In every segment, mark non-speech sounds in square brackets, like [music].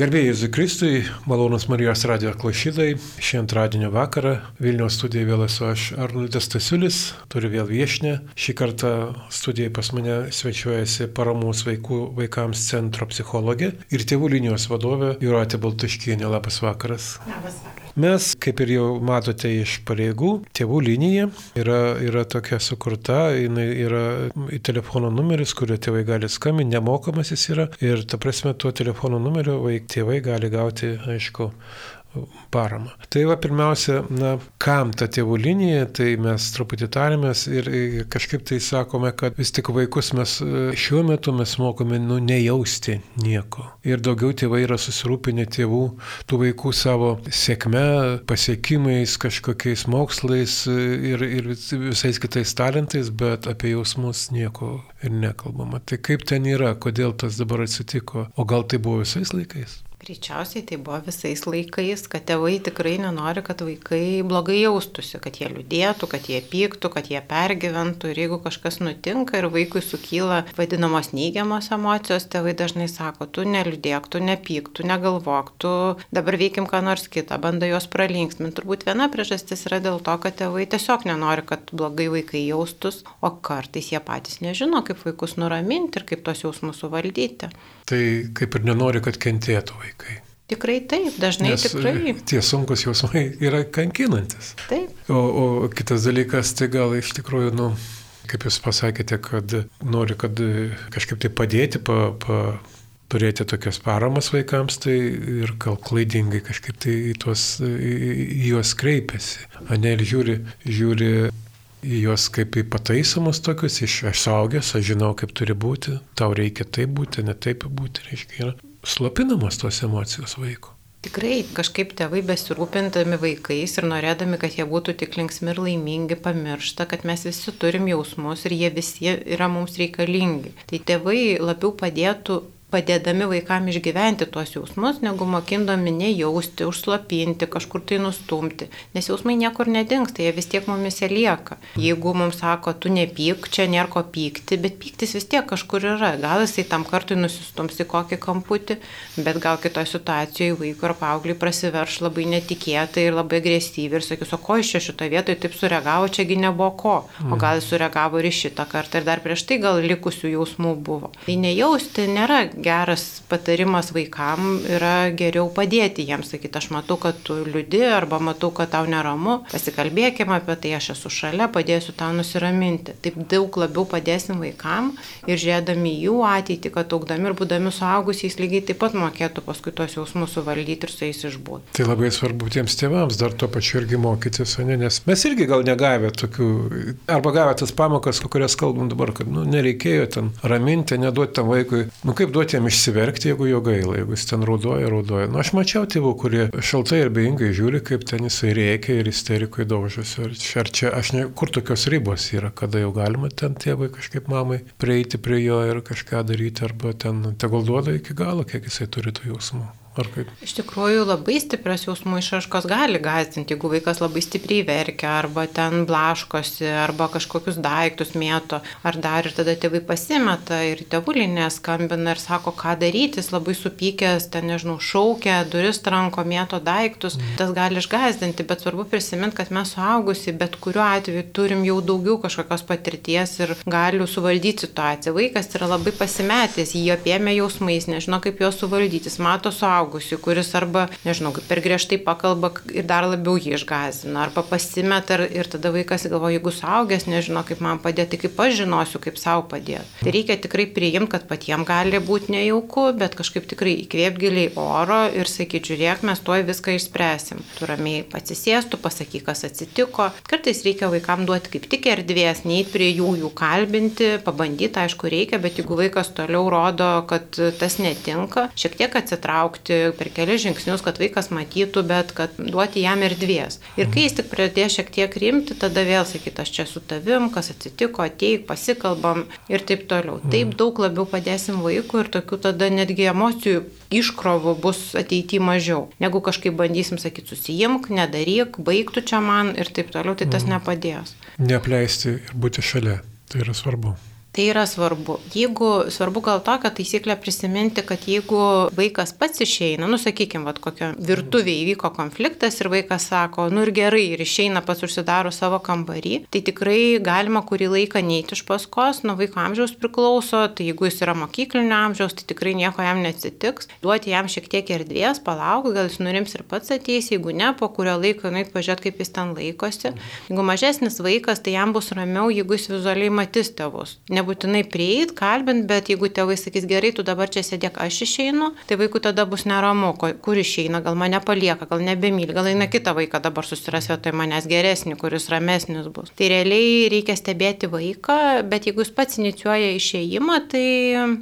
Gerbėjai Jėzui Kristui, malonus Marijos radio klausytojai, šį antradienio vakarą Vilniaus studijoje vėl esu aš Arnoldas Stasiulis, turiu vėl viešinę. Šį kartą studijoje pas mane svečiuojasi paramos vaikų vaikams centro psichologė ir tėvų linijos vadovė Juratė Baltuškienė. Labas vakaras. Labas vakaras. Mes, kaip ir jau matote iš pareigų, tėvų linija yra, yra tokia sukurta, yra telefono numeris, kuriuo tėvai gali skambinti, nemokamas jis yra ir ta prasme tuo telefono numeriu vaik, tėvai gali gauti, aišku, paramą. Tai va pirmiausia, na, kam ta tėvų linija, tai mes truputį tarėmės ir kažkaip tai sakome, kad vis tik vaikus mes šiuo metu mes mokome nu, nejausti nieko. Ir daugiau tėvai yra susirūpinę tėvų, tų vaikų savo sėkme, pasiekimais, kažkokiais mokslais ir, ir visais kitais talentais, bet apie jausmus nieko ir nekalbama. Tai kaip ten yra, kodėl tas dabar atsitiko, o gal tai buvo visais laikais? Greičiausiai tai buvo visais laikais, kad tėvai tikrai nenori, kad vaikai blogai jaustųsi, kad jie liūdėtų, kad jie pyktų, kad jie pergyventų ir jeigu kažkas nutinka ir vaikui sukyla vadinamos neigiamos emocijos, tėvai dažnai sako, tu neliūdėk, tu nepyk, tu negalvok, tu dabar veikim ką nors kitą, bando juos pralinksminti. Turbūt viena priežastis yra dėl to, kad tėvai tiesiog nenori, kad blogai vaikai jaustus, o kartais jie patys nežino, kaip vaikus nuraminti ir kaip tos jausmus suvaldyti. Tai kaip ir nenori, kad kentėtų vaikai. Tikrai taip, dažnai Nes tikrai. Tie sunkus jausmai yra kankinantis. Taip. O, o kitas dalykas, tai gal iš tikrųjų, nu, kaip jūs pasakėte, kad nori, kad kažkaip tai padėti, pa, pa, turėti tokias paramas vaikams, tai ir gal klaidingai kažkaip tai į, tuos, į, į juos kreipiasi. Ane ir žiūri, žiūri į juos kaip į pataisomus tokius, iš aš saugęs, aš žinau, kaip turi būti, tau reikia taip būti, ne taip būti, reiškia, yra slopinamos tos emocijos vaiko. Tikrai kažkaip tėvai besirūpintami vaikais ir norėdami, kad jie būtų tik linksmi ir laimingi, pamiršta, kad mes visi turim jausmus ir jie visi yra mums reikalingi. Tai tėvai labiau padėtų padėdami vaikam išgyventi tuos jausmus, negu mokindami nejausti, užslopinti, kažkur tai nustumti. Nes jausmai niekur nedingsta, jie vis tiek mumise lieka. Jeigu mums sako, tu nepyk, čia nėra ko pykti, bet pyktis vis tiek kažkur yra. Gal jisai tam kartui nusistums į kokį kamputį, bet gal kitoje situacijoje vaikui ar paaugliui prasiverš labai netikėtai ir labai agresyviai ir sakys, o ko iš čia šitoje vietoje taip sureagavo, čiagi nebuvo ko. O gal jis sureagavo ir šitą kartą ir dar prieš tai gal likusių jausmų buvo. Tai nejausti nėra geras patarimas vaikam yra geriau padėti jiems, sakyti, aš matau, kad tu liūdi arba matau, kad tau neramu, pasikalbėkime apie tai, aš esu šalia, padėsiu tau nusiraminti. Taip daug labiau padėsim vaikam ir žiūrėdami jų ateitį, kad augdami ir būdami suaugusiais lygiai taip pat mokėtų paskui tos jausmus suvaldyti ir su jais išbūti. Tai labai svarbu tiems tėvams dar to pačiu irgi mokytis, ne? nes mes irgi gal negavę tokių, arba gavę tas pamokas, kurias kalbam dabar, kad nu, nereikėjo ten raminti, neduoti tam vaikui, nu kaip duoti jam išsiverkti, jeigu jo gaila, jeigu jis ten raudoja, raudoja. Nu, aš mačiau tėvų, kurie šaltai ir beingai žiūri, kaip ten jisai reikia ir isterikoje daužosi. Ar, ar čia, aš ne, kur tokios ribos yra, kada jau galima ten tėvai kažkaip mamai prieiti prie jo ir kažką daryti, arba ten tegul duoda iki galo, kiek jisai turi tų jausmų. Iš tikrųjų, labai stiprios jausmų išraškos gali gazdinti, jeigu vaikas labai stipriai verkia, arba ten blaškosi, arba kažkokius daiktus mėto, ar dar ir tada tėvai pasimeta ir tėvulinė skambina ir sako, ką daryti, jis labai supykęs, ten nežinau, šaukia, duris tranko, mėto daiktus, mm. tas gali išgazdinti, bet svarbu prisiminti, kad mes suaugusi, bet kuriuo atveju turim jau daugiau kažkokios patirties ir galiu suvaldyti situaciją. Vaikas yra labai pasimetęs, jį apėmė jausmais, nežino kaip juos suvaldyti, jis mato suaugusi suaugusiu, kuris arba, nežinau, per griežtai pakalba ir dar labiau jį išgazina, arba pasimeta ir, ir tada vaikas galvoja, jeigu suaugęs nežino, kaip man padėti, kaip aš žinosiu, kaip savo padėti. Tai reikia tikrai priimti, kad patiems gali būti nejauku, bet kažkaip tikrai įkvėpgiliai oro ir sakyti, žiūrėk, mes tuoj viską išspręsim. Tu ramiai atsisėstų, pasakyk, kas atsitiko. Kartais reikia vaikams duoti kaip tik erdvės, nei prie jų jų kalbinti, pabandyti, aišku, reikia, bet jeigu vaikas toliau rodo, kad tas netinka, šiek tiek atsitraukti per kelias žingsnius, kad vaikas matytų, bet kad duoti jam erdvės. Ir kai jis tik pradės šiek tiek rimti, tada vėl sakyti, aš čia su tavim, kas atsitiko, ateik, pasikalbam ir taip toliau. Taip daug labiau padėsim vaikui ir tokių tada netgi emocijų iškrovų bus ateityje mažiau. Negu kažkaip bandysim sakyti, susijimk, nedaryk, baigtų čia man ir taip toliau, tai tas nepadės. Neapleisti ir būti šalia, tai yra svarbu. Tai yra svarbu. Jeigu, svarbu gal tokią taisyklę prisiminti, kad jeigu vaikas pats išeina, nu sakykime, vad kokio virtuvėje įvyko konfliktas ir vaikas sako, nu ir gerai, ir išeina pats užsidaro savo kambarį, tai tikrai galima kurį laiką neiti iš paskos, nuo vaiko amžiaus priklauso, tai jeigu jis yra mokyklinio amžiaus, tai tikrai nieko jam neatsitiks, duoti jam šiek tiek erdvės, palauk, gal jis nurims ir pats ateis, jeigu ne, po kurio laiko nueit pažiūrėti, kaip jis ten laikosi. Jeigu mažesnis vaikas, tai jam bus ramiau, jeigu jis vizualiai matys tėvus. Ne nebūtinai prieit, kalbint, bet jeigu tėvai sakys gerai, tu dabar čia sėdėk, aš išeinu, tai vaikų tada bus neramu, kur išeina, gal mane palieka, gal nebemyli, gal eina kitą vaiką dabar susiras vietoj manęs geresnį, kuris ramesnis bus. Tai realiai reikia stebėti vaiką, bet jeigu jis pats inicijuoja išėjimą, tai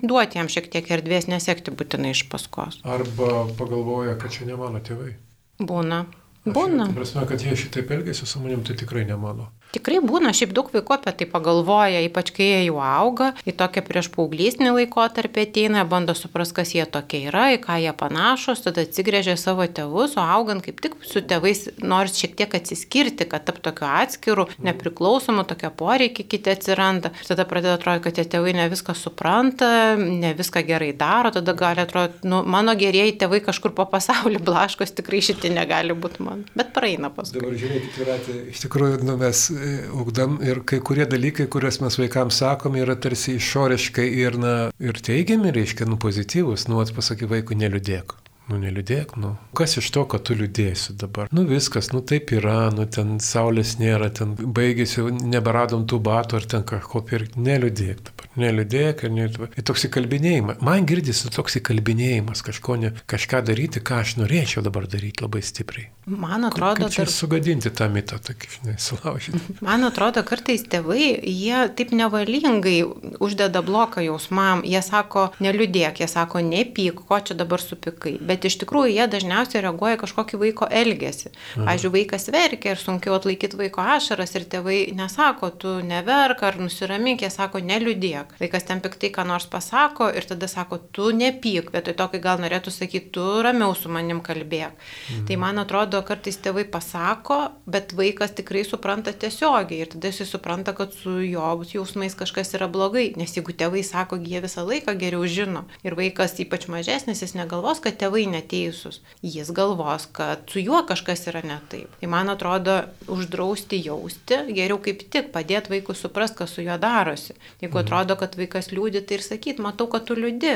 duoti jam šiek tiek erdvės, nesekti būtinai iš paskos. Arba pagalvoja, kad čia ne mano tėvai. Būna. Būna. Prasme, kad jie šitaip elgėsi su manim, tai tikrai ne mano. Tikrai būna, šiaip daug vaikų apie tai pagalvoja, ypač kai jie jau auga, į tokią prieš paauglysnį laikotarpį ateina, bando suprasti, kas jie tokie yra, į ką jie panašus, tada atsigrėžia savo tėvus, o augant kaip tik su tėvais nors šiek tiek atsiskirti, kad tap tokiu atskiru, nepriklausomu, tokie poreikiai kiti atsiranda. Ir tada pradeda atrodyti, kad tie tėvai ne viską supranta, ne viską gerai daro, tada gali atrodyti, nu, mano gerieji tėvai kažkur po pasaulį [laughs] blaškos, tikrai šitie negali būti man. Bet praeina paskui. Dabar žiūrėkit, Viratė, iš tikrųjų, nu, mes ugdam ir kai kurie dalykai, kuriuos mes vaikams sakom, yra tarsi išoriškai ir, na, ir teigiami, reiškia, nu, pozityvus, nu, atpasaky vaikui neliūdėk. Nu, neliūdėk, nu. Kas iš to, kad tu liūdėsi dabar? Nu, viskas, nu, taip yra, nu, ten saulės nėra, ten baigėsi, neberadom tų batų ar ten kažko pirkti. Neliūdėk dabar, neliūdėk ir net... Ir toks įkalbinėjimas. Man girdisi toks įkalbinėjimas, kažko ne, kažką daryti, ką aš norėčiau dabar daryti labai stipriai. Man atrodo, kad... Tarp... sugadinti tą mitą, tokį, žinai, sulaužyti. [laughs] Man atrodo, kartais tėvai, jie taip nevalingai uždeda bloką jausmam, jie sako, neliūdėk, jie sako, nepyk, ko čia dabar supikai. Bet bet iš tikrųjų jie dažniausiai reaguoja kažkokį vaiko elgesį. Mhm. Pavyzdžiui, vaikas verkia ir sunkiau atlaikyti vaiko ašaras ir tėvai nesako, tu neverk ar nusiramink, jie sako, neliūdėk. Vaikas ten piktai ką nors pasako ir tada sako, tu nepyk, vietoj to, kai gal norėtų sakyti, tu ramiau su manim kalbėk. Mhm. Tai man atrodo, kartais tėvai pasako, bet vaikas tikrai supranta tiesiogiai ir tada jis supranta, kad su jo jausmais kažkas yra blogai, nes jeigu tėvai sako, jie visą laiką geriau žino ir vaikas ypač mažesnis, jis negalvos, kad tėvai neteisūs. Jis galvos, kad su juo kažkas yra ne taip. Tai man atrodo, uždrausti jausti, geriau kaip tik padėti vaikui suprasti, kas su juo darosi. Jeigu mhm. atrodo, kad vaikas liūdi, tai ir sakyt, matau, kad tu liūdi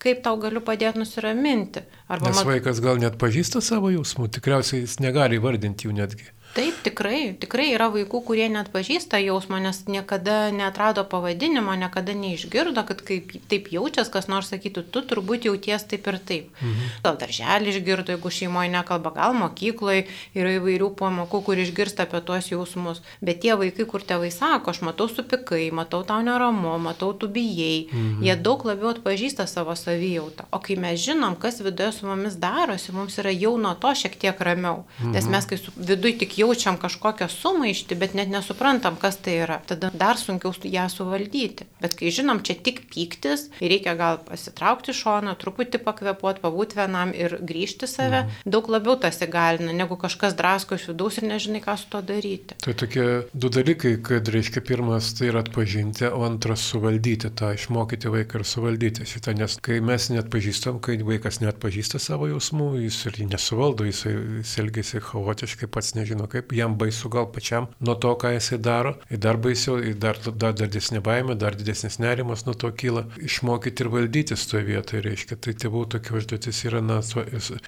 kaip tau galiu padėti nusiraminti. Arba Nes vaikas gal net pažįsta savo jausmų, tikriausiai jis negali vardinti jų netgi. Taip, tikrai, tikrai yra vaikų, kurie net pažįsta jausmą, nes niekada netrado pavadinimo, niekada neišgirdo, kad kaip taip jaučias, kas nors sakytų, tu turbūt jauties taip ir taip. Mhm. Gal darželį išgirdo, jeigu šeimoje nekalba, gal mokykloje yra įvairių pamokų, kur išgirsta apie tuos jausmus. Bet tie vaikai, kur tėvai sako, aš matau supikai, matau tau neramu, matau tu bijai, mhm. jie daug labiau atpažįsta savo savijautą. O kai mes žinom, kas viduje su mumis darosi, mums yra jau nuo to šiek tiek ramiau. Mhm. Nes mes, kai viduje tik jaučiam kažkokią sumaištį, bet net nesuprantam, kas tai yra. Tada dar sunkiau ją suvaldyti. Bet kai žinom, čia tik pyktis, reikia gal pasitraukti šoną, truputį pakvepuoti, pabūti vienam ir grįžti save, mhm. daug labiau tas įgalina, negu kažkas drasko iš vidaus ir nežinai, ką su to daryti. Tai tokie du dalykai, kad reiškia pirmas tai yra atpažinti, o antras suvaldyti tą, išmokyti vaiką ir suvaldyti šitą, nes kai mes net pažįstam, kai vaikas net pažįsta savo jausmų, jis ir nesuvaldo, jis, jis elgesi chaotiškai, pats nežino, kaip jam baisu gal pačiam nuo to, ką jisai daro, ir dar baisiau, ir dar, dar, dar didesnė baimė, dar didesnis nerimas nuo to kyla. Išmokyti ir valdyti toje vietoje, reiškia, tai tėvų tokia užduotis yra na,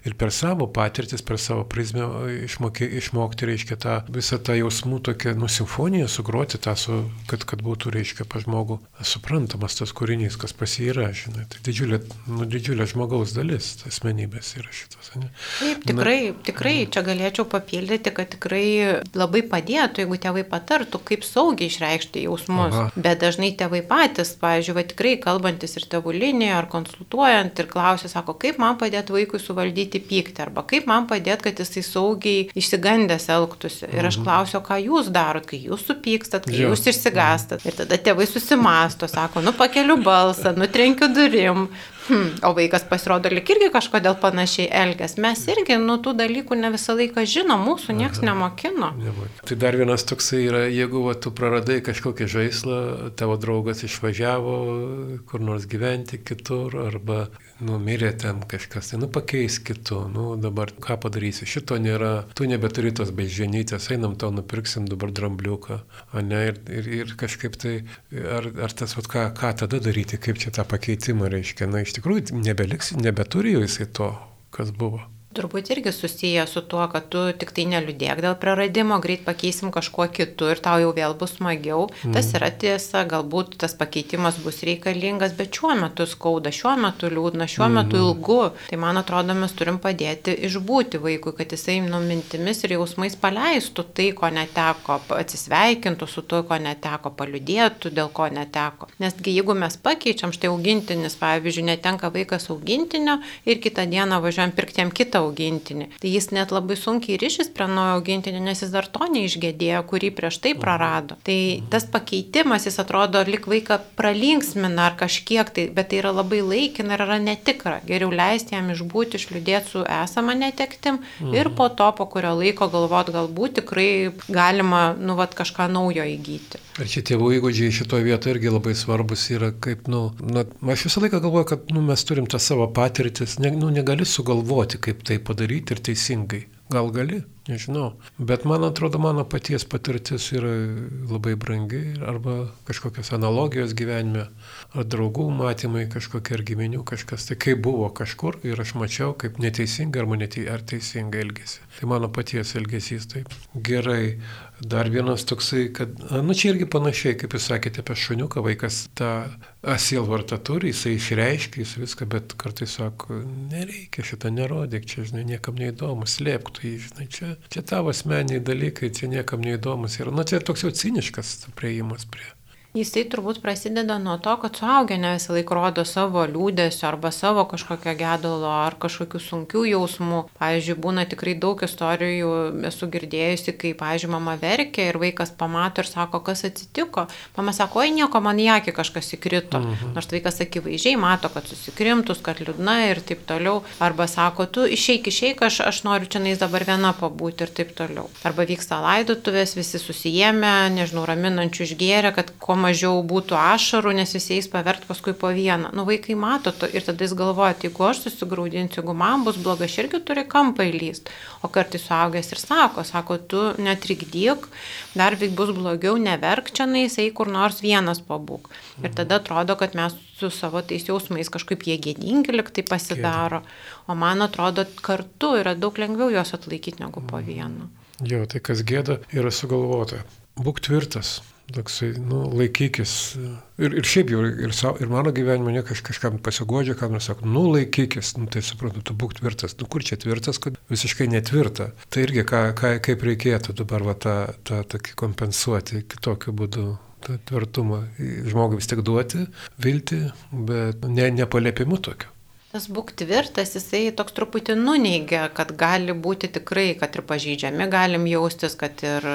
ir per savo patirtis, per savo prizmę išmokė, išmokti, reiškia, tą visą tą jausmų tokią nusimfoniją sugroti, tą, su, kad, kad būtų, reiškia, pa žmogų suprantamas tas kūrinys, kas pasiyra, žinai. Tai didžiulė, nu, didžiulė žmogaus dalis, asmenybės yra šitas. Ne? Taip, tikrai, na, tikrai čia galėčiau papildyti, kad tikrai tikrai labai padėtų, jeigu tėvai patartų, kaip saugiai išreikšti jausmus. Aha. Bet dažnai tėvai patys, pavyzdžiui, va, tikrai kalbantis ir tėvų linijoje, ar konsultuojant ir klausia, sako, kaip man padėti vaikui suvaldyti pyktį, arba kaip man padėti, kad jisai saugiai išsigandęs elgtųsi. Ir aš mhm. klausiu, ką jūs darot, kai jūs supykstat, kai jo. jūs išsigastat. Ir tada tėvai susimasto, sako, nu pakeliu balsą, nutrenkiu durim, Hmm, o vaikas pasirodo lik irgi kažkodėl panašiai elgės. Mes irgi, nu, tų dalykų ne visą laiką žinom, mūsų niekas nemokino. Tai dar vienas toksai yra, jeigu va, tu praradai kažkokį žaislą, tavo draugas išvažiavo kur nors gyventi kitur, arba numirė ten kažkas, tai nu pakeis kitu, nu dabar ką padarysi, šito nėra, tu nebeturi tos bežienytės, einam tau nupirksim dabar drambliuką, o ne, ir, ir, ir kažkaip tai, ar, ar tas, vat, ką, ką tada daryti, kaip čia tą pakeitimą reiškia, na iš tikrųjų nebeliks, nebeturi jau jisai to, kas buvo. Turbūt irgi susiję su tuo, kad tu tik tai neliūdėk dėl praradimo, greit pakeisim kažkuo kitu ir tau jau vėl bus smagiau. Mm. Tas yra tiesa, galbūt tas pakeitimas bus reikalingas, bet šiuo metu skauda, šiuo metu liūdna, šiuo mm. metu ilgu. Tai man atrodo, mes turim padėti išbūti vaikui, kad jisai nu mintimis ir jausmais paleistų tai, ko neteko, atsisveikintų su tuo, ko neteko, paliūdėtų, dėl ko neteko. Nesgi jeigu mes pakeičiam, štai augintinis, pavyzdžiui, netenka vaikas augintinio ir kitą dieną važiuojam pirktiem kitą augintinį. Tai jis net labai sunkiai ryšys prie naujo augintinio, nes jis dar to neišgėdėjo, kurį prieš tai prarado. Tai tas pakeitimas, jis atrodo, lik vaiką pralinksmina ar kažkiek tai, bet tai yra labai laikina ir yra netikra. Geriau leisti jam išbūti, išliūdėti su esama netektim mhm. ir po to, po kurio laiko galvot, galbūt tikrai galima, nu, vat, kažką naujo įgyti. Ir čia tėvų įgūdžiai šitoje vietoje irgi labai svarbus yra, kaip, nu, na, aš visą laiką galvoju, kad, nu, mes turim tą savo patirtis, ne, nu, negali sugalvoti, kaip tai padaryti ir teisingai. Gal gali, nežinau. Bet man atrodo, mano paties patirtis yra labai brangi arba kažkokios analogijos gyvenime, ar draugų matymai kažkokie ar giminių kažkas. Tai kaip buvo kažkur ir aš mačiau, kaip neteisingai ar, netei, ar teisingai elgesi. Tai mano paties elgesys taip. Gerai, Dar vienas toksai, kad, nu čia irgi panašiai, kaip jūs sakėte apie šuniuką, vaikas tą asielvartą turi, jisai išreiškia, jis viską, bet kartais sako, nereikia šitą nerodyk, čia, žinai, niekam neįdomu, slėpk tu jį, žinai, čia, čia tavo asmeniai dalykai, čia niekam neįdomus. Ir, nu, čia toks jau ciniškas prieimas prie. Jisai turbūt prasideda nuo to, kad suaugę ne visą laiką rodo savo liūdėsio arba savo kažkokio gedulo ar kažkokių sunkių jausmų. Pavyzdžiui, būna tikrai daug istorijų, esu girdėjusi, kai, pavyzdžiui, mama verkia ir vaikas pamato ir sako, kas atsitiko. Mama sako, oi nieko, man į akį kažkas įkrito. Mhm. Nors vaikas akivaizdžiai mato, kad susikrimtus, kad liūdna ir taip toliau. Arba sako, tu išeik, išeik, aš, aš noriu čia nais dabar viena pabūti ir taip toliau. Arba vyksta laidotuvės, visi susijėmė, nežinau, raminančių išgėrė, kad kuo mažiau būtų ašarų, nes visi eis pavert paskui po vieną. Nu, vaikai mato to ir tada jis galvoja, tai jeigu aš susigaudinsiu, jeigu man bus bloga, aš irgi turiu kampą įlyst. O kartais suaugęs ir sako, sako, tu netrikdyk, dar vyk bus blogiau, neverk čia, eik kur nors vienas pabūk. Ir mhm. tada atrodo, kad mes su savo tais jausmais kažkaip jie gėdingi liktai pasidaro. O man atrodo, kartu yra daug lengviau juos atlaikyti negu po mhm. vienu. Jo, tai kas gėda yra sugalvota. Būk tvirtas, toksai, nu, laikykis. Ir, ir šiaip jau, ir, savo, ir mano gyvenime ne kaž, kažkam pasigodžia, kam nors sako, nu, laikykis, nu, tai suprantu, tu būk tvirtas. Nu, kur čia tvirtas, kad visiškai netvirta. Tai irgi, ką, ką, kaip reikėtų dabar va, tą, tą tokį kompensuoti kitokiu būdu. tą tvirtumą žmogui vis tiek duoti, viltį, bet ne, nepalėpimu tokiu. Tas būk tvirtas, jisai toks truputį nuneigia, kad gali būti tikrai, kad ir pažydžiami galim jaustis, kad ir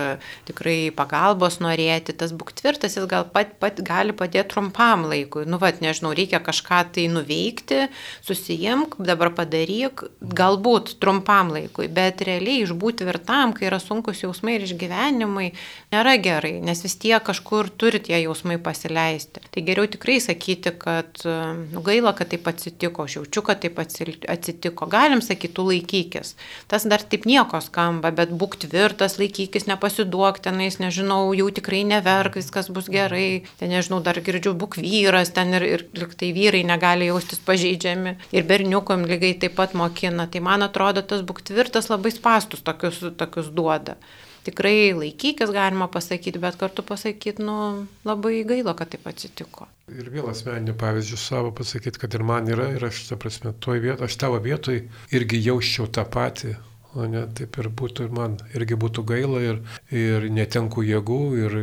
tikrai pagalbos norėti. Tas būk tvirtas, jis gal pat, pat gali padėti trumpam laikui. Nu, vad, nežinau, reikia kažką tai nuveikti, susijimk, dabar padaryk, galbūt trumpam laikui, bet realiai išbūti tvirtam, kai yra sunkus jausmai ir išgyvenimai, nėra gerai, nes vis tiek kažkur turi tie jausmai pasileisti. Tai geriau tikrai sakyti, kad nu, gaila, kad taip atsitiko, aš jau jaučiu, kad taip atsitiko. Galim sakyti, tu laikykis. Tas dar taip nieko skamba, bet būk tvirtas, laikykis, nepasiduok tenais, nežinau, jau tikrai neverk, viskas bus gerai. Ten nežinau, dar girdžiu, būk vyras, ten ir, ir liktai vyrai negali jaustis pažeidžiami. Ir berniukom lygiai taip pat mokina. Tai man atrodo, tas būk tvirtas labai spastus tokius, tokius duoda tikrai laikykis, galima pasakyti, bet kartu pasakyti, nu, labai gaila, kad taip atsitiko. Ir vėl asmeninių pavyzdžių savo pasakyti, kad ir man yra, ir aš, ta prasme, toj vietoj, aš tavo vietoj irgi jausčiau tą patį. O ne, taip ir būtų ir man irgi būtų gaila ir, ir netenku jėgų ir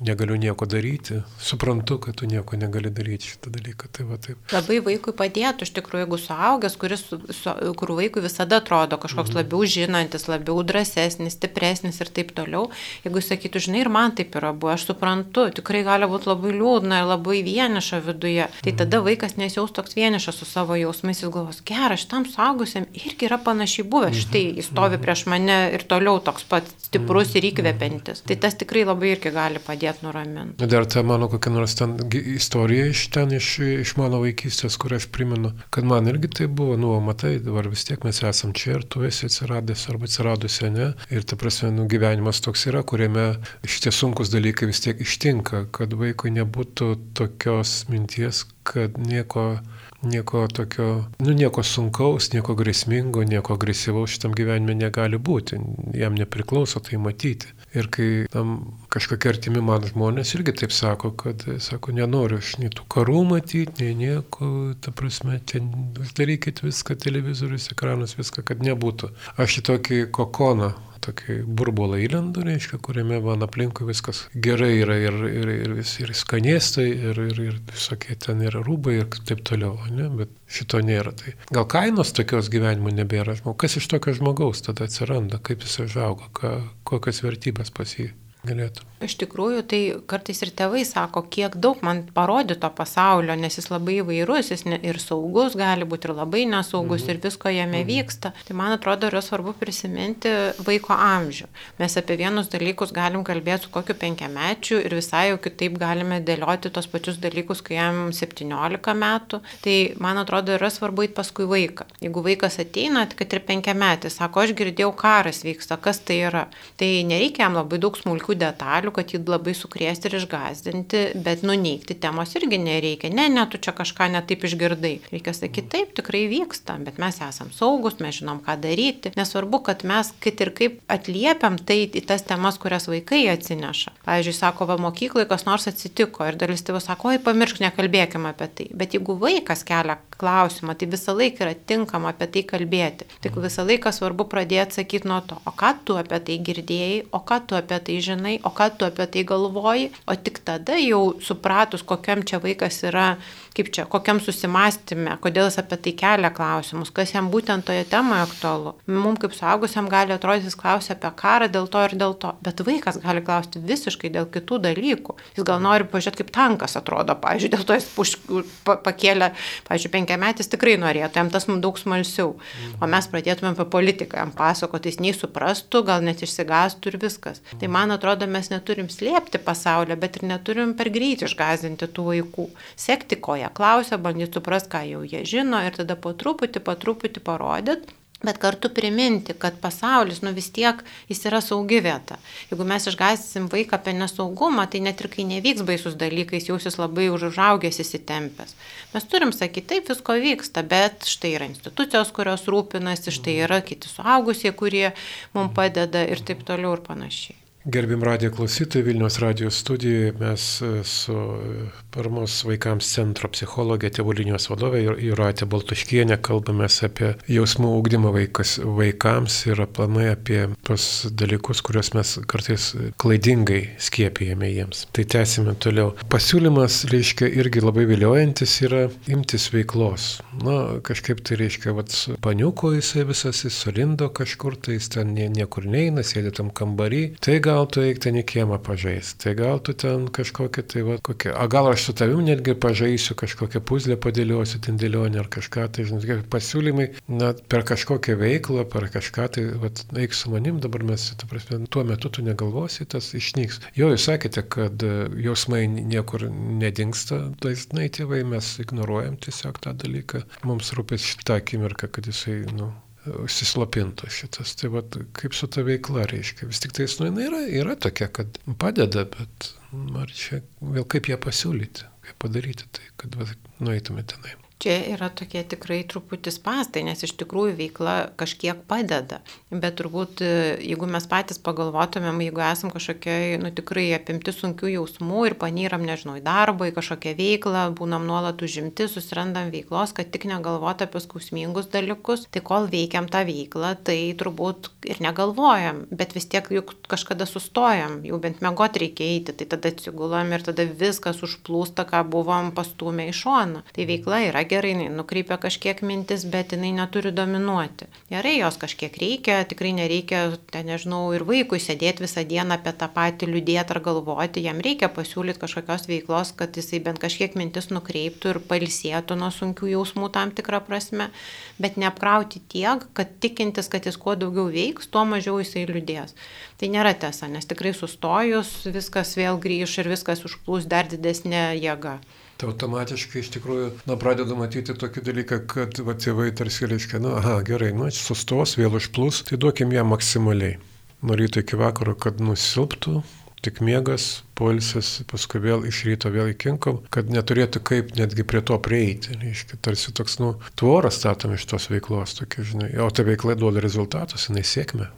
negaliu nieko daryti, suprantu, kad tu nieko negali daryti šitą dalyką. Tai va, taip. Labai vaikui padėtų, iš tikrųjų, jeigu suaugęs, kuris, su, kur vaikui visada atrodo kažkoks mhm. labiau žinantis, labiau drąsesnis, stipresnis ir taip toliau, jeigu sakytų, žinai, ir man taip yra buvo, aš suprantu, tikrai gali būti labai liūdna ir labai vieniša viduje, tai mhm. tada vaikas nesijaus toks vienišas su savo jausmais, jis galvos, gerai, šitam suaugusiam irgi yra panašiai buvę, mhm. štai jis stovi prieš mane ir toliau toks pat stiprus ir įkvepiantis. Tai tas tikrai labai irgi gali padėti padėti nuraminti. Dar ta mano kokia nors ten istorija iš ten, iš, iš mano vaikystės, kur aš primenu, kad man irgi tai buvo, nu, matai, dabar vis tiek mes esam čia ir tu esi atsiradęs arba atsiradusi, ne? Ir ta prasme, nu, gyvenimas toks yra, kuriame šitie sunkus dalykai vis tiek ištinka, kad vaikui nebūtų tokios minties, kad nieko nieko tokio, nu nieko sunkaus, nieko grėsmingo, nieko agresyvaus šitam gyvenime negali būti, jam nepriklauso tai matyti. Ir kai tam kažkokie artimi man žmonės irgi taip sako, kad, sako, nenoriu aš nei tų karų matyti, nei nieko, ta prasme, ten darykit viską, televizorius, ekranus, viską, kad nebūtų. Aš į tokį kokoną tokį burbulą įlendu, reiškia, kuriame man aplinkui viskas gerai yra ir, ir, ir, vis, ir skanėstai, ir, ir, ir visokie ten yra rūbai ir taip toliau, ne? bet šito nėra. Tai gal kainos tokios gyvenimo nebėra, kas iš tokio žmogaus tada atsiranda, kaip jis užauga, kokias vertybės pas jį galėtų. Iš tikrųjų, tai kartais ir tėvai sako, kiek daug man parodė to pasaulio, nes jis labai įvairus, jis ne, ir saugus gali būti, ir labai nesaugus, mhm. ir visko jame mhm. vyksta. Tai man atrodo, yra svarbu prisiminti vaiko amžių. Mes apie vienus dalykus galim kalbėti su kokiu penkiamečiu ir visai jau kitaip galime dėlioti tos pačius dalykus, kai jam 17 metų. Tai man atrodo, yra svarbu įti paskui vaiką. Jeigu vaikas ateina, kad ir penkiametis, sako, aš girdėjau, karas vyksta, kas tai yra. Tai nereikia jam labai daug smulkių detalių, kad jį labai sukrėsti ir išgazdinti, bet nuneikti temos irgi nereikia. Ne, ne, tu čia kažką netaip išgirdai. Reikia sakyti, taip, tikrai vyksta, bet mes esam saugus, mes žinom, ką daryti. Nesvarbu, kad mes kaip ir kaip atliepiam tai į tas temas, kurias vaikai atsineša. Pavyzdžiui, sako, va mokykloje kas nors atsitiko ir dalis tėvų sako, oi, pamiršk, nekalbėkime apie tai. Bet jeigu vaikas kelia klausimą, tai visą laiką yra tinkama apie tai kalbėti. Tik visą laiką svarbu pradėti sakyti nuo to, o ką tu apie tai girdėjai, o ką tu apie tai žinai, o ką tu apie tai galvoji, o tik tada jau supratus, kokiam čia vaikas yra kaip čia, kokiam susimastymė, kodėl jis apie tai kelia klausimus, kas jam būtent toje temoje aktualu. Mums kaip suaugusiam gali atrodyti, jis klausia apie karą dėl to ir dėl to, bet vaikas gali klausti visiškai dėl kitų dalykų. Jis gal nori pažiūrėti, kaip tankas atrodo, pavyzdžiui, dėl to jis puš, pa, pakėlė, pavyzdžiui, penkiametis tikrai norėtų, jam tas mums daug smalsiau. O mes pradėtume apie politiką, jam pasakoti, jis nei suprastų, gal net išsigastų ir viskas. Tai man atrodo, mes neturim slėpti pasaulio, bet ir neturim per greit išgazinti tų vaikų. Sekti, ko jie klausia, bandyti suprasti, ką jau jie žino ir tada po truputį, po truputį parodyt. Bet kartu priminti, kad pasaulis, nu vis tiek jis yra saugi vieta. Jeigu mes išgazysim vaiką apie nesaugumą, tai net ir kai nevyks baisus dalykai, jausis labai užaugęs įsitempęs. Mes turim sakyti, taip visko vyksta, bet štai yra institucijos, kurios rūpinasi, štai yra kiti suaugusie, kurie mums padeda ir taip toliau ir panašiai. Gerbim radijo klausytojai, Vilnius radijos studijoje mes su paramos vaikams centro psichologė, tėvų linijos vadovė Juratė Baltuškienė kalbamės apie jausmų ūkdymą vaikas, vaikams ir aplamai apie tos dalykus, kuriuos mes kartais klaidingai skiepijame jiems. Tai tęsime toliau. Pasiūlymas, reiškia, irgi labai viliojantis yra imtis veiklos. Na, kažkaip tai reiškia, vat, paniuko jisai visas, jis sulindo kažkur, tai jis ten niekur neina, sėdi tam kambarį. Tai gal tu eik ten į kiemą pažaisti, tai gal tu ten kažkokią tai, va, kokią, a gal aš su tavim netgi pažaisiu kažkokią puzlę padėliosiu, ten dėlionę ar kažką, tai žinai, pasiūlymai, na, per kažkokią veiklą, per kažką, tai vat, eik su manim, dabar mes, tu prasme, tuo metu tu negalvosi, tas išnyks. Jo, jūs sakėte, kad e, jausmai niekur nedingsta, dažnai tėvai mes ignoruojam tiesiog tą dalyką, mums rūpės šitą akimirką, kad jisai, nu, užsislopintų šitas. Tai vad, kaip su ta veikla reiškia. Vis tik tai, nu, jinai yra, yra tokia, kad padeda, bet ar čia vėl kaip ją pasiūlyti, kaip padaryti tai, kad va, nueitume tenai. Čia yra tokie tikrai truputį spastai, nes iš tikrųjų veikla kažkiek padeda. Bet turbūt, e, jeigu mes patys pagalvotumėm, jeigu esam kažkokiai, nu tikrai apimti sunkių jausmų ir panyram, nežinau, į darbą, į kažkokią veiklą, būnam nuolat užimti, susirandam veiklos, kad tik negalvoti apie skausmingus dalykus, tai kol veikiam tą veiklą, tai turbūt ir negalvojam, bet vis tiek juk kažkada sustojam, jau bent mėgot reikia eiti, tai tada atsigulam ir tada viskas užplūsta, ką buvom pastumę į šoną. Tai veikla yra gerai, nukreipia kažkiek mintis, bet jinai neturi dominuoti. Gerai, jos kažkiek reikia, tikrai nereikia, ten nežinau, ir vaikui sėdėti visą dieną apie tą patį liūdėti ar galvoti, jam reikia pasiūlyti kažkokios veiklos, kad jisai bent kažkiek mintis nukreiptų ir palsėtų nuo sunkių jausmų tam tikrą prasme, bet neapkrauti tiek, kad tikintis, kad jis kuo daugiau veiks, tuo mažiau jisai liūdės. Tai nėra tiesa, nes tikrai sustojus viskas vėl grįž ir viskas užplūs dar didesnė jėga. Tai automatiškai iš tikrųjų, na, pradedu matyti tokį dalyką, kad va, tėvai tarsi reiškia, na, aha, gerai, nu, sustos, vėl užplūs, tai duokim ją maksimaliai. Nuo ryto iki vakaro, kad nusilptų, tik miegas, polisis, paskui vėl iš ryto vėl įkinkom, kad neturėtų kaip netgi prie to prieiti. Reiškia, tarsi toks, nu, tvorą statom iš tos veiklos, tokia, žinai, o ta veikla duoda rezultatus, jinai sėkmė.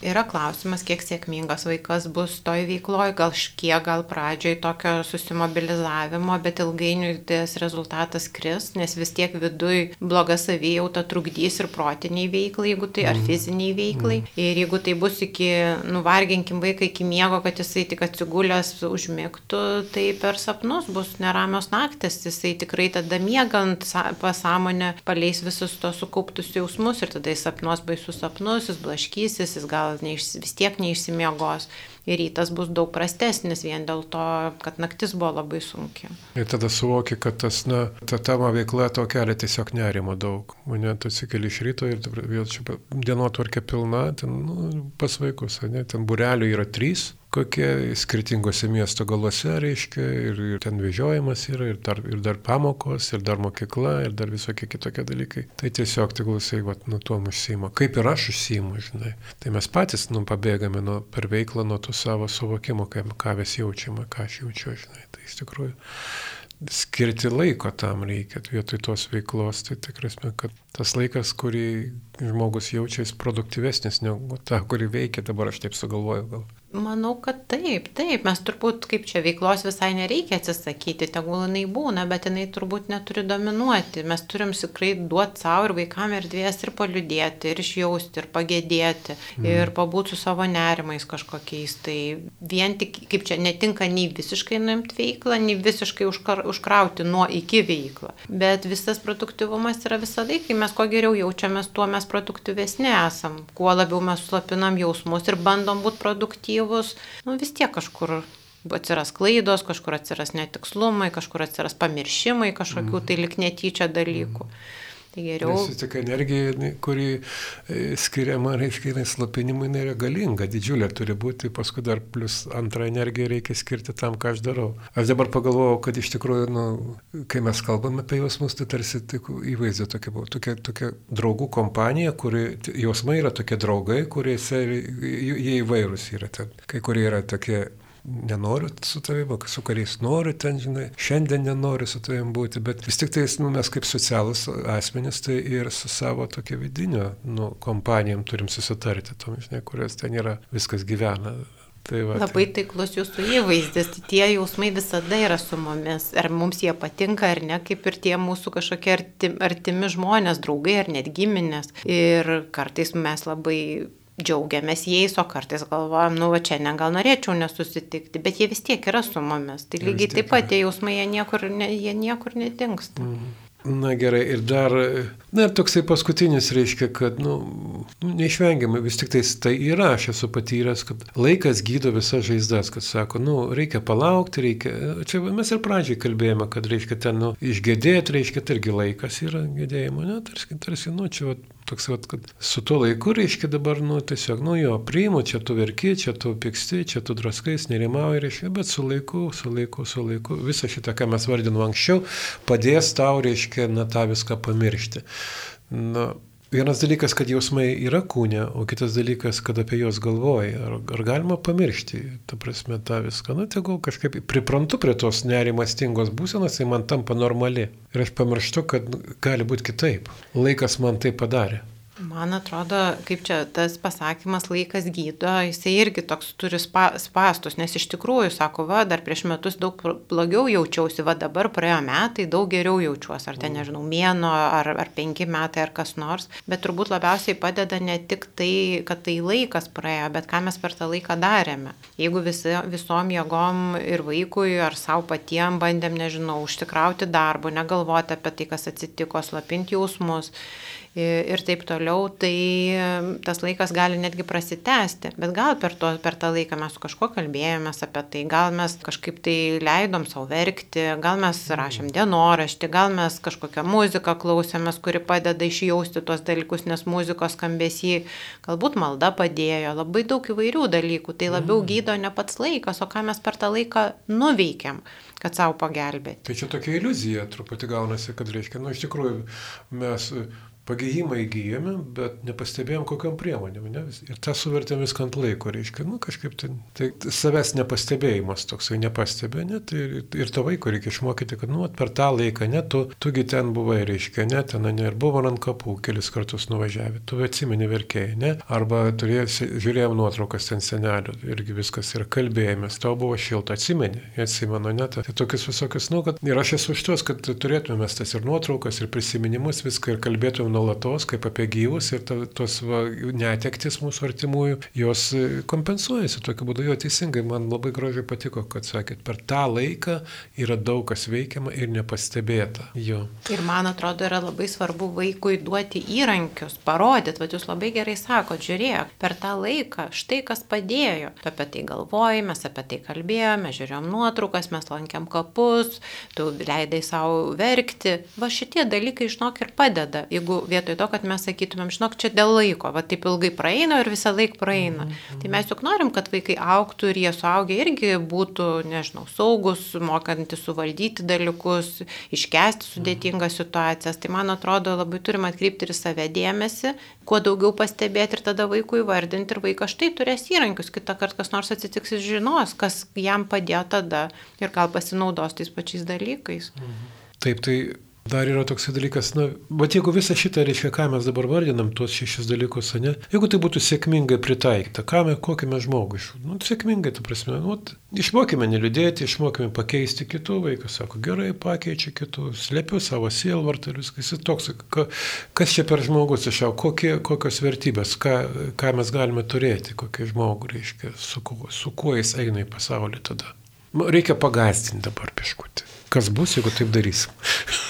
Yra klausimas, kiek sėkmingas vaikas bus toj veikloje, gal kiek, gal pradžioj tokio susimobilizavimo, bet ilgainiui tas rezultatas kris, nes vis tiek viduj bloga savijauta trukdys ir protiniai veiklai, jeigu tai ar mhm. fiziniai veiklai. Mm. Ir jeigu tai bus iki, nuvarginkim vaiką iki miego, kad jisai tik atsigulęs užmėgtų, tai per sapnus bus neramios naktis, jisai tikrai tada miegant pasąmonę paleis visus tos sukauptus jausmus ir tada jis sapnuos baisus sapnus, jis blaškysis, jis gal gal neiš, vis tiek neišsimiegos ir rytas bus daug prastesnis vien dėl to, kad naktis buvo labai sunki. Ir tada suvoki, kad tas, na, ta tamo veikla to kelia tiesiog nerimo daug. Mane tu atsikeli iš ryto ir vėl čia dienotvarkė pilna, ten nu, pas vaikus, ne, ten burelių yra trys, kokie skirtingose miesto galuose, reiškia, ir, ir ten vežiojimas yra, ir dar, ir dar pamokos, ir dar mokykla, ir dar visokie kitokie dalykai. Tai tiesiog tegul jisai, va, nuo to užsima. Kaip ir aš užsimu, žinai. Tai mes patys, nu, pabėgame nuo, per veiklą nuo to savo suvokimo, kaip, ką mes jaučiame, ką aš jaučiu, žinai. Tai iš tikrųjų skirti laiko tam reikia vietoj tos veiklos, tai tikrai, kad tas laikas, kurį žmogus jaučia, jis produktyvesnis negu ta, kuri veikia, dabar aš taip sugalvoju gal. Manau, kad taip, taip, mes turbūt kaip čia veiklos visai nereikia atsisakyti, tegul jinai būna, bet jinai turbūt neturi dominuoti. Mes turim tikrai duoti savo ir vaikam erdvės ir paliudėti, ir išjausti, ir pagėdėti, mm. ir pabūti su savo nerimais kažkokiais. Tai vien tik, kaip čia, netinka nei visiškai nuimti veiklą, nei visiškai užkar, užkrauti nuo iki veiklą. Bet visas produktivumas yra visada, kai mes kuo geriau jaučiamės, tuo mes produktyvesni esam, kuo labiau mes slapinam jausmus ir bandom būti produktyvus negatyvus, nu vis tiek kažkur atsiras klaidos, kažkur atsiras netikslumai, kažkur atsiras pamiršimai kažkokių tai lik netyčia dalykų. Mm. Tai geriau. Nes tik energija, kuri e, skiriama, reiškia, slapinimui nėra galinga, didžiulė turi būti, paskui dar plus antrą energiją reikia skirti tam, ką aš darau. Aš dabar pagalvojau, kad iš tikrųjų, nu, kai mes kalbame apie jausmus, tai tarsi įvaizdė tokia buvo, tokia, tokia draugų kompanija, kuri, jausmai yra tokie draugai, kurie jie įvairūs yra ten. Kai kurie yra tokie nenoriu su tavimi, su kuriais noriu ten, žinai, šiandien nenoriu su tavimi būti, bet vis tik tai nu, mes kaip socialus asmenys, tai ir su savo tokia vidinio nu, kompanijom turim susitarti, tom, žinai, kurios ten yra, viskas gyvena. Tai va, Labai tai... taiklus jūsų įvaizdis, tai tie jausmai visada yra su mumis, ar mums jie patinka ar ne, kaip ir tie mūsų kažkokie artimi, artimi žmonės, draugai ar net giminės. Ir kartais mes labai džiaugiamės jais, o kartais galvojam, nu, va čia ne, gal norėčiau nesusitikti, bet jie vis tiek yra su mumis. Tai lygiai taip pat tie jausmai, jie niekur, ne, jie niekur nedingsta. Mm. Na gerai, ir dar, na ir toksai paskutinis reiškia, kad, nu, nu neišvengiamai, vis tik tai yra, aš esu patyręs, kad laikas gydo visas žaizdas, kad sako, nu, reikia palaukti, reikia, čia mes ir pradžiai kalbėjome, kad reiškia ten, nu, išgėdėti, reiškia, tai irgi laikas yra gėdėjimo, ne, tarsi, tarsi, nu, čia, va, toks, vat, kad su tuo laiku reiškia dabar, nu, tiesiog, nu jo, priimu, čia tu verki, čia tu piksti, čia tu draskais, nerimauji, reiškia, bet su laiku, su laiku, su laiku, visą šitą, ką mes vardinome anksčiau, padės tau, reiškia, na, tą viską pamiršti. Na, Vienas dalykas, kad jausmai yra kūne, o kitas dalykas, kad apie juos galvoji. Ar, ar galima pamiršti, ta prasme, tą viską. Na, tegul kažkaip priprantu prie tos nerimastingos būsenos, tai man tampa normali. Ir aš pamirštu, kad gali būti kitaip. Laikas man tai padarė. Man atrodo, kaip čia tas pasakymas laikas gydo, jisai irgi toks turi spa, spastus, nes iš tikrųjų, sako, va, dar prieš metus daug blogiau jaučiausi, va dabar praėjo metai, daug geriau jaučiuosi, ar ten, nežinau, mėno, ar, ar penki metai, ar kas nors, bet turbūt labiausiai padeda ne tik tai, kad tai laikas praėjo, bet ką mes per tą laiką darėme. Jeigu visi, visom jėgom ir vaikui, ar savo patiem bandėm, nežinau, užtikrauti darbų, negalvoti apie tai, kas atsitiko, slapinti jausmus ir taip toliau, tai tas laikas gali netgi prasitęsti. Bet gal per, to, per tą laiką mes su kažkuo kalbėjomės apie tai, gal mes kažkaip tai leidom savo verkti, gal mes rašėm dienoraštį, gal mes kažkokią muziką klausėmės, kuri padeda išjausti tuos dalykus, nes muzikos skambesį, galbūt malda padėjo, labai daug įvairių dalykų. Tai labiau mm. gydo ne pats laikas, o ką mes per tą laiką nuveikėm kad savo pagelbėti. Tai čia tokia iliuzija truputį gaunasi, kad reiškia, nu iš tikrųjų mes Pagėjimą įgyjame, bet nepastebėjom kokiam priemonėm. Ne? Ir tą suvertėm viską ant laiko, reiškia, nu kažkaip tai, tai savęs nepastebėjimas toksai nepastebė, ne? Tai ir, ir to vaiko reikia išmokyti, kad, nu, per tą laiką, ne, tu, tugi ten buvai, reiškia, ne, ten, ne, ir buvo ant kapų kelis kartus nuvažiavę, tu atsimeni verkėjai, ne? Arba turėjai, žiūrėjom nuotraukas ten senelių, irgi viskas ir kalbėjomės, tau buvo šilta, atsimeni, atsimenu, ne, tai tokius visokius, nu, kad ir aš esu už tuos, kad turėtume mes tas ir nuotraukas, ir prisiminimus, viską ir kalbėtume nuolatos, kaip apie gyvus ir ta, tos va, netektis mūsų artimųjų, jos e, kompensuojasi tokiu būdu. Jo teisingai, man labai gražiai patiko, kad sakėt, per tą laiką yra daug kas veikiama ir nepastebėta. Jo. Ir man atrodo, yra labai svarbu vaikui duoti įrankius, parodyti, vad jūs labai gerai sakote, žiūrėk, per tą laiką štai kas padėjo. Tu apie tai galvojai, mes apie tai kalbėjome, žiūrėjom nuotraukas, mes lankėm kapus, tu leidai savo verkti. Va šitie dalykai, žinok, ir padeda. Jeigu vietoj to, kad mes sakytumėm, žinok, čia dėl laiko, va taip ilgai praeina ir visą laiką praeina. Mm -hmm. Tai mes juk norim, kad vaikai auktų ir jie suaugę irgi būtų, nežinau, saugus, mokanti suvaldyti dalykus, iškesti sudėtingas situacijas. Tai man atrodo, labai turim atkreipti ir save dėmesį, kuo daugiau pastebėti ir tada vaikui vardinti ir vaikas štai turės įrankius, kitą kartą kas nors atsitiks, jis žinos, kas jam padėjo tada ir gal pasinaudos tais pačiais dalykais. Mhm. Taip, tai Dar yra toks dalykas, na, bet jeigu visą šitą, reiškia, ką mes dabar vardinam, tuos šešis dalykus, ne, jeigu tai būtų sėkmingai pritaikyta, ką mes, kokį mes žmogų iš, nu, sėkmingai, ta prasme, nu, išmokime neliūdėti, išmokime pakeisti kitų, vaikas sako, gerai, pakeičiu kitų, slėpiu savo sielvartą ir viskas, jis toks, ka, kas čia per žmogus išau, kokie, kokios vertybės, ką, ką mes galime turėti, kokį žmogų, reiškia, su, su kuo jis eina į pasaulį tada. Reikia pagastinti dabar pieškutį. Kas bus, jeigu taip darysim? [laughs]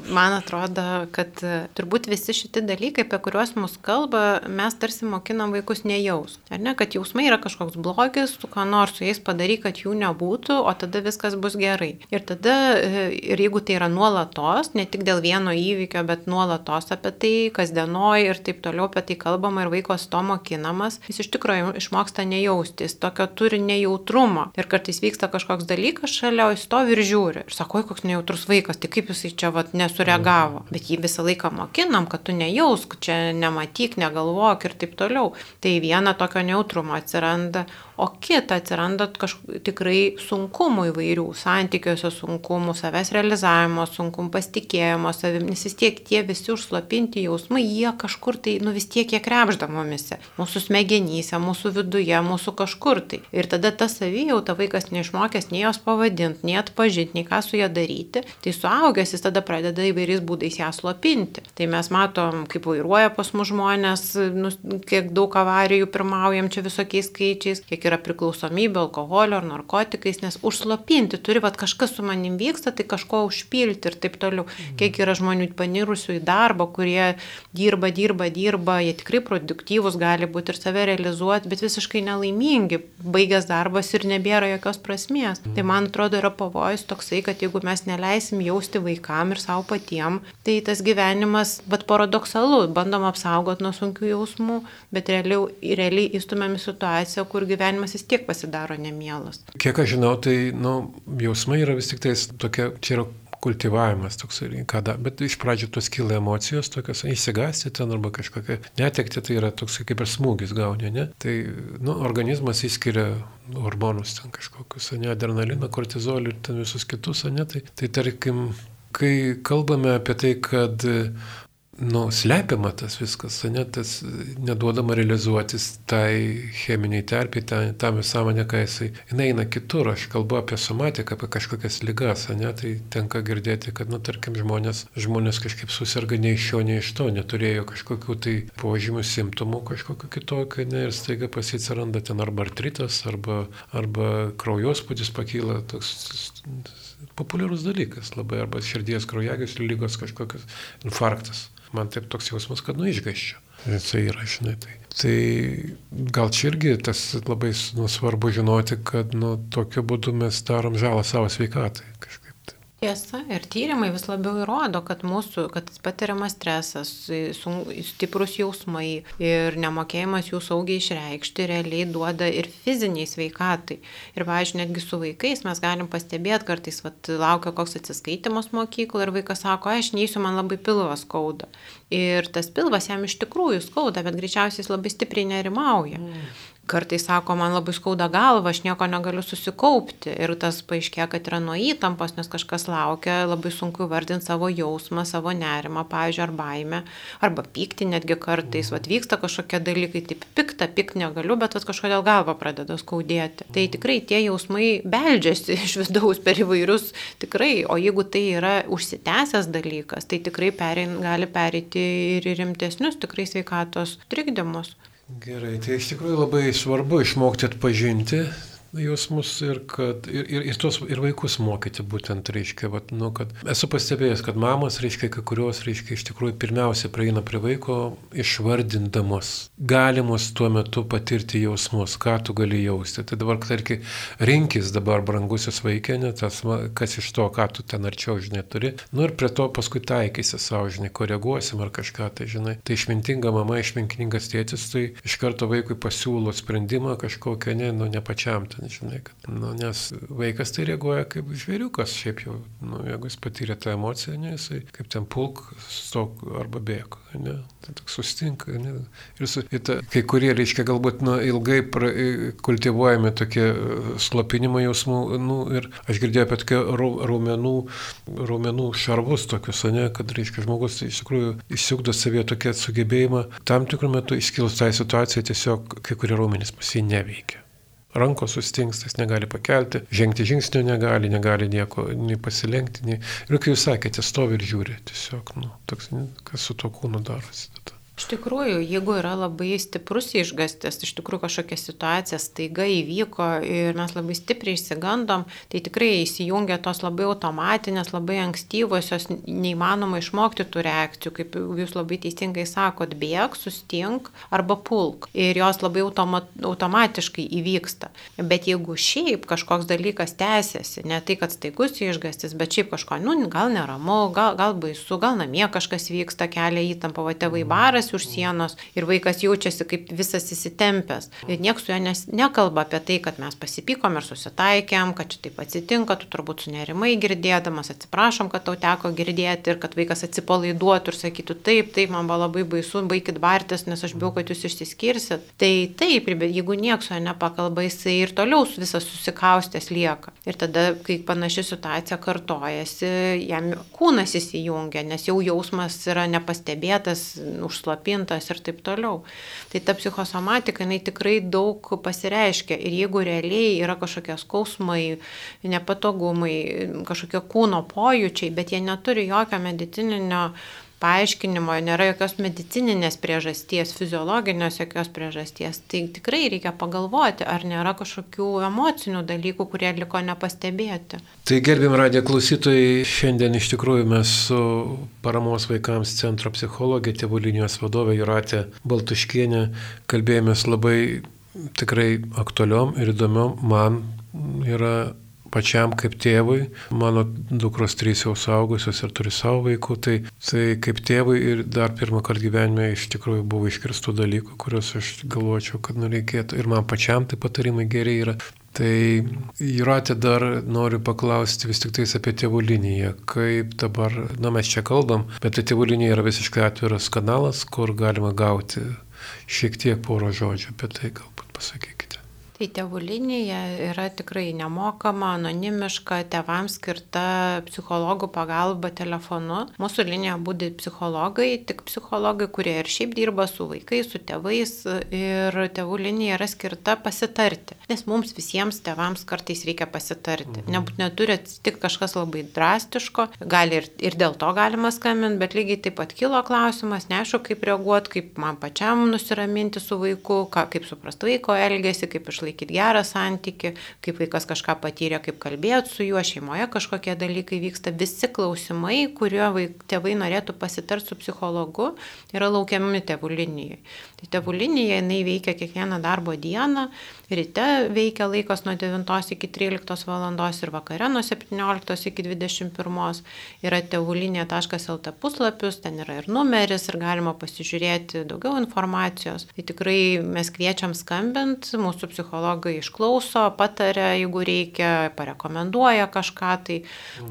Man atrodo, kad e, turbūt visi šitie dalykai, apie kuriuos mus kalba, mes tarsi mokinam vaikus nejaus. Ar ne, kad jausmai yra kažkoks blogis, tu ką nors su jais padaryk, kad jų nebūtų, o tada viskas bus gerai. Ir tada, e, ir jeigu tai yra nuolatos, ne tik dėl vieno įvykio, bet nuolatos apie tai, kasdienoje ir taip toliau apie tai kalbama ir vaikos to mokinamas, jis iš tikrųjų išmoksta nejausti, jis tokio turi nejautrumo. Ir kartais vyksta kažkoks dalykas šalia, o jis stovi ir žiūri. Ir sako, koks nejautrus vaikas, tai kaip jisai čia va vat nesureagavo. Bet jį visą laiką mokinam, kad tu nejausk, čia nematyk, negalvok ir taip toliau. Tai viena tokio neutrumo atsiranda, o kita atsiranda kažkokių tikrai sunkumų įvairių, santykiuose sunkumų, savęs realizavimo sunkumų, pasitikėjimo savim, nes vis tiek tie visi užslopinti jausmai, jie kažkur tai, nu vis tiek jie krepžda mumise, mūsų smegenyse, mūsų viduje, mūsų kažkur tai. Ir tada ta savijauta vaikas neišmokęs nei jos pavadinti, nei atpažinti, nei ką su ją daryti, tai suaugęs jis tada pradeda įvairiais būdais ją slopinti. Tai mes matom, kaip vairuoja pas mus žmonės, nu, kiek daug avarijų pirmaujam čia visokiais skaičiais, kiek yra priklausomybė alkoholio ar narkotikais, nes užslopinti turi, vad kažkas su manim vyksta, tai kažko užpilti ir taip toliau. Mhm. Kiek yra žmonių panirusių į darbą, kurie dirba, dirba, dirba, jie tikrai produktyvus gali būti ir save realizuoti, bet visiškai nelaimingi, baigęs darbas ir nebėra jokios prasmės. Mhm. Tai man atrodo yra pavojus toksai, kad jeigu mes neleisim jausti vaikam ir savo patiem, tai tas gyvenimas, bet paradoksalu, bandom apsaugoti nuo sunkių jausmų, bet realiai, realiai įstumėm į situaciją, kur gyvenimas gyvenimas vis tiek pasidaro nemielas. Kiek aš žinau, tai nu, jausmai yra vis tik tais tokia, čia yra kultivavimas toks, kada, bet iš pradžių tos kyla emocijos, tokios įsigasti ten arba kažkokia netekti, tai yra toks kaip ir smūgis gauni, ne? Tai nu, organizmas įskiria hormonus ten kažkokius, ne, adrenaliną, kortizolį ir ten visus kitus, ne? Tai, tai tarkim, kai kalbame apie tai, kad nu, slepiama tas viskas, ne, tas neduodama realizuotis tai cheminiai terpiai, tam, tam visuomenė, kai jisai, jinai eina kitur, aš kalbu apie somatiką, apie kažkokias lygas, ne, tai tenka girdėti, kad, nu, tarkim, žmonės, žmonės kažkaip susirga nei iš šio, nei iš to, neturėjo kažkokių tai požymių, simptomų kažkokiu kitokiu, ne, ir staiga pasicaranda ten arba artritas, arba, arba kraujospūdis pakyla, toks populiarus dalykas labai, arba širdies kraujagyslių lygos kažkokios, infarktas man taip toks jausmas, kad nu išgaiščiau. Tai yra, žinai, tai. Tai gal čia irgi tas labai nu, svarbu žinoti, kad nu, tokiu būdu mes darom žalą savo sveikatai. Kažkaip. Tiesa, ir tyrimai vis labiau įrodo, kad mūsų, kad patiriamas stresas, stiprus jausmai ir nemokėjimas jų saugiai išreikšti realiai duoda ir fiziniai sveikatai. Ir, važiuoju, netgi su vaikais mes galim pastebėti, kartais vat, laukia koks atsiskaitimas mokyklo ir vaikas sako, aš neįsiu, man labai pilvas skauda. Ir tas pilvas jam iš tikrųjų skauda, bet greičiausiai jis labai stipriai nerimauja. Mm kartais sako, man labai skauda galva, aš nieko negaliu susikaupti. Ir tas paaiškėja, kad yra nuo įtampos, nes kažkas laukia, labai sunku vardinti savo jausmą, savo nerimą, pavyzdžiui, ar baimę, arba pykti netgi kartais. Vat vyksta kažkokie dalykai, taip piktą, pikt negaliu, bet vat kažkodėl galva pradeda skaudėti. Tai tikrai tie jausmai beldžiasi iš vidaus per įvairius, tikrai, o jeigu tai yra užsitęsęs dalykas, tai tikrai perein, gali pereiti ir rimtesnius tikrai sveikatos trikdymus. Gerai, tai iš tikrųjų labai svarbu išmokti atpažinti jausmus ir, kad, ir, ir, ir, tos, ir vaikus mokyti būtent, reiškia, vat, nu, kad esu pastebėjęs, kad mamos, reiškia, kai kurios, reiškia, iš tikrųjų pirmiausia prieina prie vaiko išvardindamos galimus tuo metu patirti jausmus, ką tu gali jausti. Tai dabar, tarkim, rinkis dabar brangusius vaikė, ne tas, kas iš to, ką tu ten arčiau, žinai, turi. Nu ir prie to paskui taikysi savo, žinai, koreguosim ar kažką, tai žinai. Tai išmintinga mama, išmintingas tėtis, tai iš karto vaikui pasiūlo sprendimą kažkokią, ne, nu, ne pačiam. Tai žinai, kad, nu, nes vaikas tai reaguoja kaip žvėriukas, šiaip jau, nu, jeigu jis patyrė tą emociją, ne, jisai kaip ten pulk, stok arba bėg, ne, tai toks sustinka, ne, ir, su, ir ta, kai kurie, reiškia, galbūt nu, ilgai pra, kultivuojami tokie e, slopinimo jausmų, nu, ir aš girdėjau apie tokią raumenų, raumenų šarvus tokius, ne, kad, reiškia, žmogus iš tikrųjų išsiugdo savyje tokią sugebėjimą, tam tikrų metų iškilus tai situacijai tiesiog kai kurie raumenys pas jį neveikia rankos sustingsta, jis negali pakelti, žengti žingsnio negali, negali nieko, nei pasilenkti, nei... Ir kai jūs sakėte, stovi ir žiūri, tiesiog, nu, toks, kas su to kūnu darosi. Tada. Iš tikrųjų, jeigu yra labai stiprus išgastis, iš tikrųjų kažkokia situacija staiga įvyko ir mes labai stipriai išsigandom, tai tikrai įsijungia tos labai automatinės, labai ankstyvosios, neįmanoma išmokti tų reakcijų, kaip jūs labai teisingai sakot, bėg, sustink arba pulk. Ir jos labai automa automatiškai įvyksta. Bet jeigu šiaip kažkoks dalykas tęsiasi, ne tai, kad staigus išgastis, bet šiaip kažko, nu, gal neramu, gal, gal baisu, gal namie kažkas vyksta, kelia įtampą, va tėvai baras už sienos ir vaikas jaučiasi kaip visas įsitempęs. Ir niekas su juo nes, nekalba apie tai, kad mes pasipykom ir susitaikėm, kad čia taip atsitinka, tu turbūt sunerimai girdėdamas, atsiprašom, kad tau teko girdėti ir kad vaikas atsipalaiduotų ir sakytų, taip, taip, man buvo labai baisu, baikit bartis, nes aš bijau, kad jūs išsiskirsit. Tai taip, bet jeigu niekas su juo nepakalba, jisai ir toliau visas susikaustęs lieka. Ir tada, kai panaši situacija kartojasi, jam kūnas įsijungia, nes jau jausmas yra nepastebėtas, užslaptas užslopintas ir taip toliau. Tai ta psichosomatika, jinai tikrai daug pasireiškia ir jeigu realiai yra kažkokie skausmai, nepatogumai, kažkokie kūno pojūčiai, bet jie neturi jokio medicininio paaiškinimo, nėra jokios medicininės priežasties, fiziologinės jokios priežasties, tai tikrai reikia pagalvoti, ar nėra kažkokių emocinių dalykų, kurie liko nepastebėti. Tai gerbim radijo klausytojai, šiandien iš tikrųjų mes su paramos vaikams centro psichologė, tėvų linijos vadovė Juratė Baltuškienė kalbėjomės labai tikrai aktualiom ir įdomiom man yra pačiam kaip tėvui, mano dukros trys jau saugusios ir turi savo vaikų, tai, tai kaip tėvui ir dar pirmą kartą gyvenime iš tikrųjų buvo iškirstų dalykų, kuriuos aš galvočiau, kad nu reikėtų. Ir man pačiam tai patarimai geriai yra Tai Jūratė dar noriu paklausti vis tik tais apie tėvų liniją. Kaip dabar, na mes čia kalbam, bet tai tėvų linija yra visiškai atviras kanalas, kur galima gauti šiek tiek poro žodžių apie tai galbūt pasakykite. Tai tėvų linija yra tikrai nemokama, anonimiška, tėvams skirta psichologų pagalba telefonu. Mūsų linija būdi psichologai, tik psichologai, kurie ir šiaip dirba su vaikais, su tėvais ir tėvų linija yra skirta pasitarti. Nes mums visiems tėvams kartais reikia pasitarti. Mhm. Nebūt neturi atsitikti kažkas labai drastiško, gali ir, ir dėl to galima skambinti, bet lygiai taip pat kilo klausimas, neaišku, kaip reaguoti, kaip man pačiam nusiraminti su vaiku, ką, kaip suprasti vaiko elgesį, kaip išlaikyti išlaikyti gerą santyki, kaip vaikas kažką patyrė, kaip kalbėti su juo, šeimoje kažkokie dalykai vyksta. Visi klausimai, kurio vaik, tėvai norėtų pasitarti su psichologu, yra laukiami tėvų linijai. Tai tėvų linija, jinai veikia kiekvieną darbo dieną, ryte veikia laikas nuo 9 iki 13 val. ir vakare nuo 17 iki 21. Yra tėvulinė.lt puslapius, ten yra ir numeris ir galima pasižiūrėti daugiau informacijos. Tai tikrai mes kviečiam skambint, mūsų psichologai išklauso, patarė, jeigu reikia, parekomenduoja kažką. Tai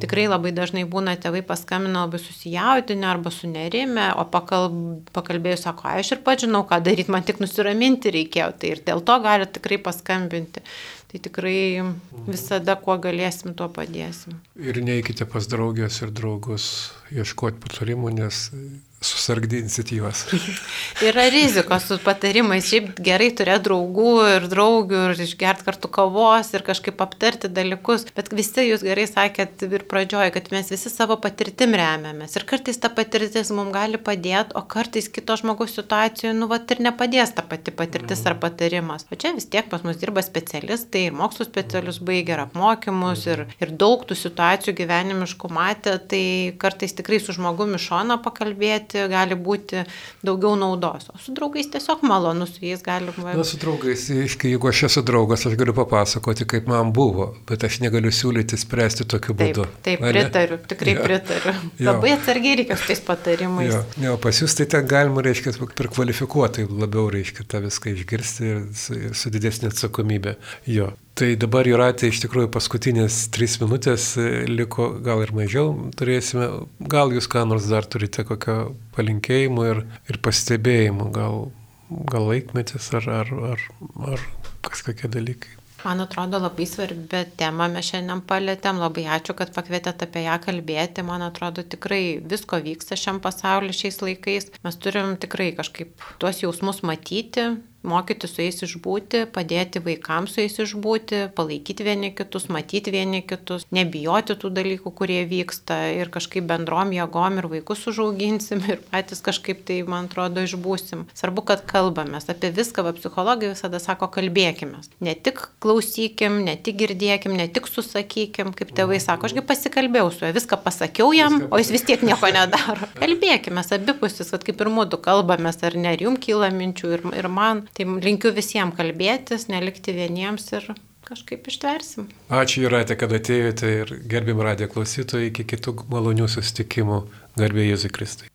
tikrai labai dažnai būna tėvai paskambina labai susijaudinę arba sunerime, o pakalb, pakalbėjus sako, aš ir pats žinau, ką ką daryti, man tik nusiraminti reikėjo. Tai ir dėl to gali tikrai paskambinti. Tai tikrai visada, kuo galėsim, tuo padėsim. Ir neikite pas draugės ir draugus ieškoti patarimų, nes susargdė iniciatyvas. [laughs] yra rizikos su patarimais, šiaip gerai turėti draugų ir draugių ir išgerti kartu kavos ir kažkaip aptarti dalykus, bet visi jūs gerai sakėt ir pradžioje, kad mes visi savo patirtim remiamės. Ir kartais ta patirtis mums gali padėti, o kartais kito žmogaus situacijoje, nu, vat ir nepadės ta pati patirtis ar patarimas. O čia vis tiek pas mus dirba specialistai ir mokslo specialistus baigė ir apmokymus ir, ir daug tų situacijų gyvenimiškų matė, tai kartais tikrai su žmogumi šono pakalbėti patirti gali būti daugiau naudos. O su draugais tiesiog malonu, su jais galima. Na, su draugais, jeigu aš esu draugas, aš galiu papasakoti, kaip man buvo, bet aš negaliu siūlyti spręsti tokiu būdu. Taip, taip pritariu, tikrai jo. pritariu. Jo. Labai atsargiai reikia su tais patarimais. Jo, jo pas jūs tai ten galima, reiškia, per kvalifikuotai labiau, reiškia, tą viską išgirsti ir su, su didesnė atsakomybė. Jo. Tai dabar Juratė iš tikrųjų paskutinės trys minutės e, liko, gal ir mažiau turėsime. Gal jūs ką nors dar turite kokio palinkėjimo ir, ir pastebėjimo, gal, gal laikmetis ar, ar, ar, ar kažkokie dalykai. Man atrodo labai svarbi tema mes šiandien palėtėm. Labai ačiū, kad pakvietėte apie ją kalbėti. Man atrodo tikrai visko vyksta šiam pasauliu šiais laikais. Mes turim tikrai kažkaip tuos jausmus matyti, mokyti su jais išbūti, padėti vaikams su jais išbūti, palaikyti vieni kitus, matyti vieni kitus, nebijoti tų dalykų, kurie vyksta ir kažkaip bendrom jėgom ir vaikus užauginsim ir patys kažkaip tai, man atrodo, išbūsim. Svarbu, kad kalbamės apie viską, va psichologai visada sako, kalbėkime. Ne tik klausykim, ne tik girdėkim, ne tik susakykim, kaip tėvai sako, ašgi pasikalbėjau su juo, viską pasakiau jam, o jis vis tiek nieko nedaro. [laughs] Kalbėkime, abipusis, kad kaip ir mūdu kalbamės, ar ne, ir jums kyla minčių, ir, ir man. Tai linkiu visiems kalbėtis, nelikti vieniems ir kažkaip ištversim. Ačiū Jūratė, kad atėjote ir gerbim radijo klausytojai iki kitų malonių susitikimų. Garbė Jėzui Kristui.